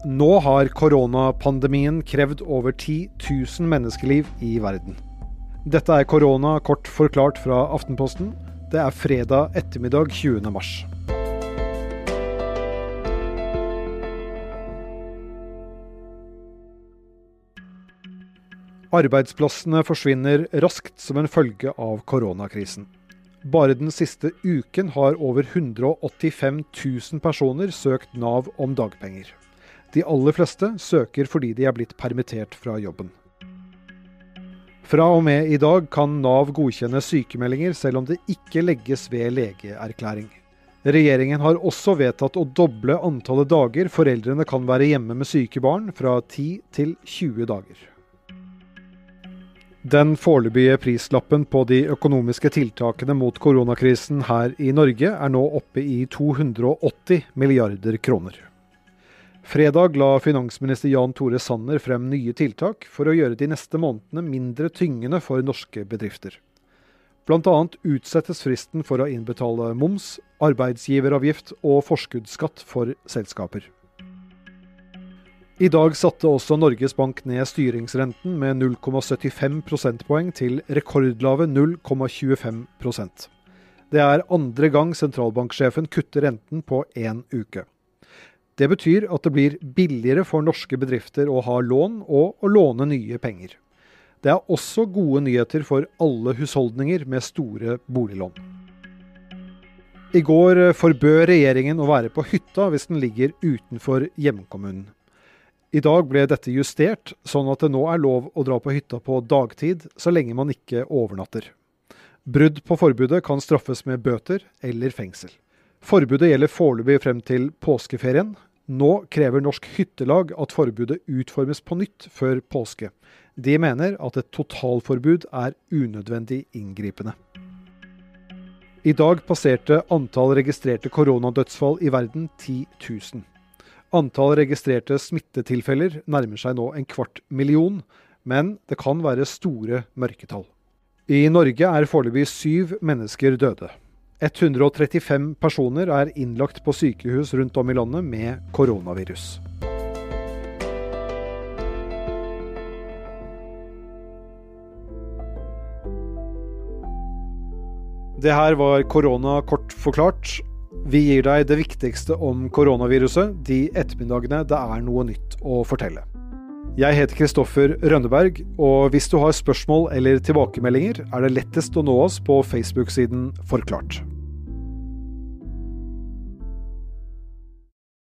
Nå har koronapandemien krevd over 10 000 menneskeliv i verden. Dette er korona kort forklart fra Aftenposten. Det er fredag ettermiddag 20. mars. Arbeidsplassene forsvinner raskt som en følge av koronakrisen. Bare den siste uken har over 185 000 personer søkt Nav om dagpenger. De aller fleste søker fordi de er blitt permittert fra jobben. Fra og med i dag kan Nav godkjenne sykemeldinger selv om det ikke legges ved legeerklæring. Regjeringen har også vedtatt å doble antallet dager foreldrene kan være hjemme med syke barn, fra 10 til 20 dager. Den foreløpige prislappen på de økonomiske tiltakene mot koronakrisen her i Norge er nå oppe i 280 milliarder kroner. Fredag la finansminister Jan Tore Sanner frem nye tiltak for å gjøre de neste månedene mindre tyngende for norske bedrifter. Bl.a. utsettes fristen for å innbetale moms, arbeidsgiveravgift og forskuddsskatt for selskaper. I dag satte også Norges Bank ned styringsrenten med 0,75 prosentpoeng til rekordlave 0,25% Det er andre gang sentralbanksjefen kutter renten på én uke. Det betyr at det blir billigere for norske bedrifter å ha lån og å låne nye penger. Det er også gode nyheter for alle husholdninger med store boliglån. I går forbød regjeringen å være på hytta hvis den ligger utenfor hjemkommunen. I dag ble dette justert, sånn at det nå er lov å dra på hytta på dagtid, så lenge man ikke overnatter. Brudd på forbudet kan straffes med bøter eller fengsel. Forbudet gjelder foreløpig frem til påskeferien. Nå krever Norsk Hyttelag at forbudet utformes på nytt før påske. De mener at et totalforbud er unødvendig inngripende. I dag passerte antall registrerte koronadødsfall i verden 10 000. Antall registrerte smittetilfeller nærmer seg nå en kvart million, men det kan være store mørketall. I Norge er foreløpig syv mennesker døde. 135 personer er innlagt på sykehus rundt om i landet med koronavirus. Det her var korona kort forklart. Vi gir deg det viktigste om koronaviruset de ettermiddagene det er noe nytt å fortelle. Jeg heter Kristoffer Rønneberg, og hvis du har spørsmål eller tilbakemeldinger, er det lettest å nå oss på Facebook-siden Forklart.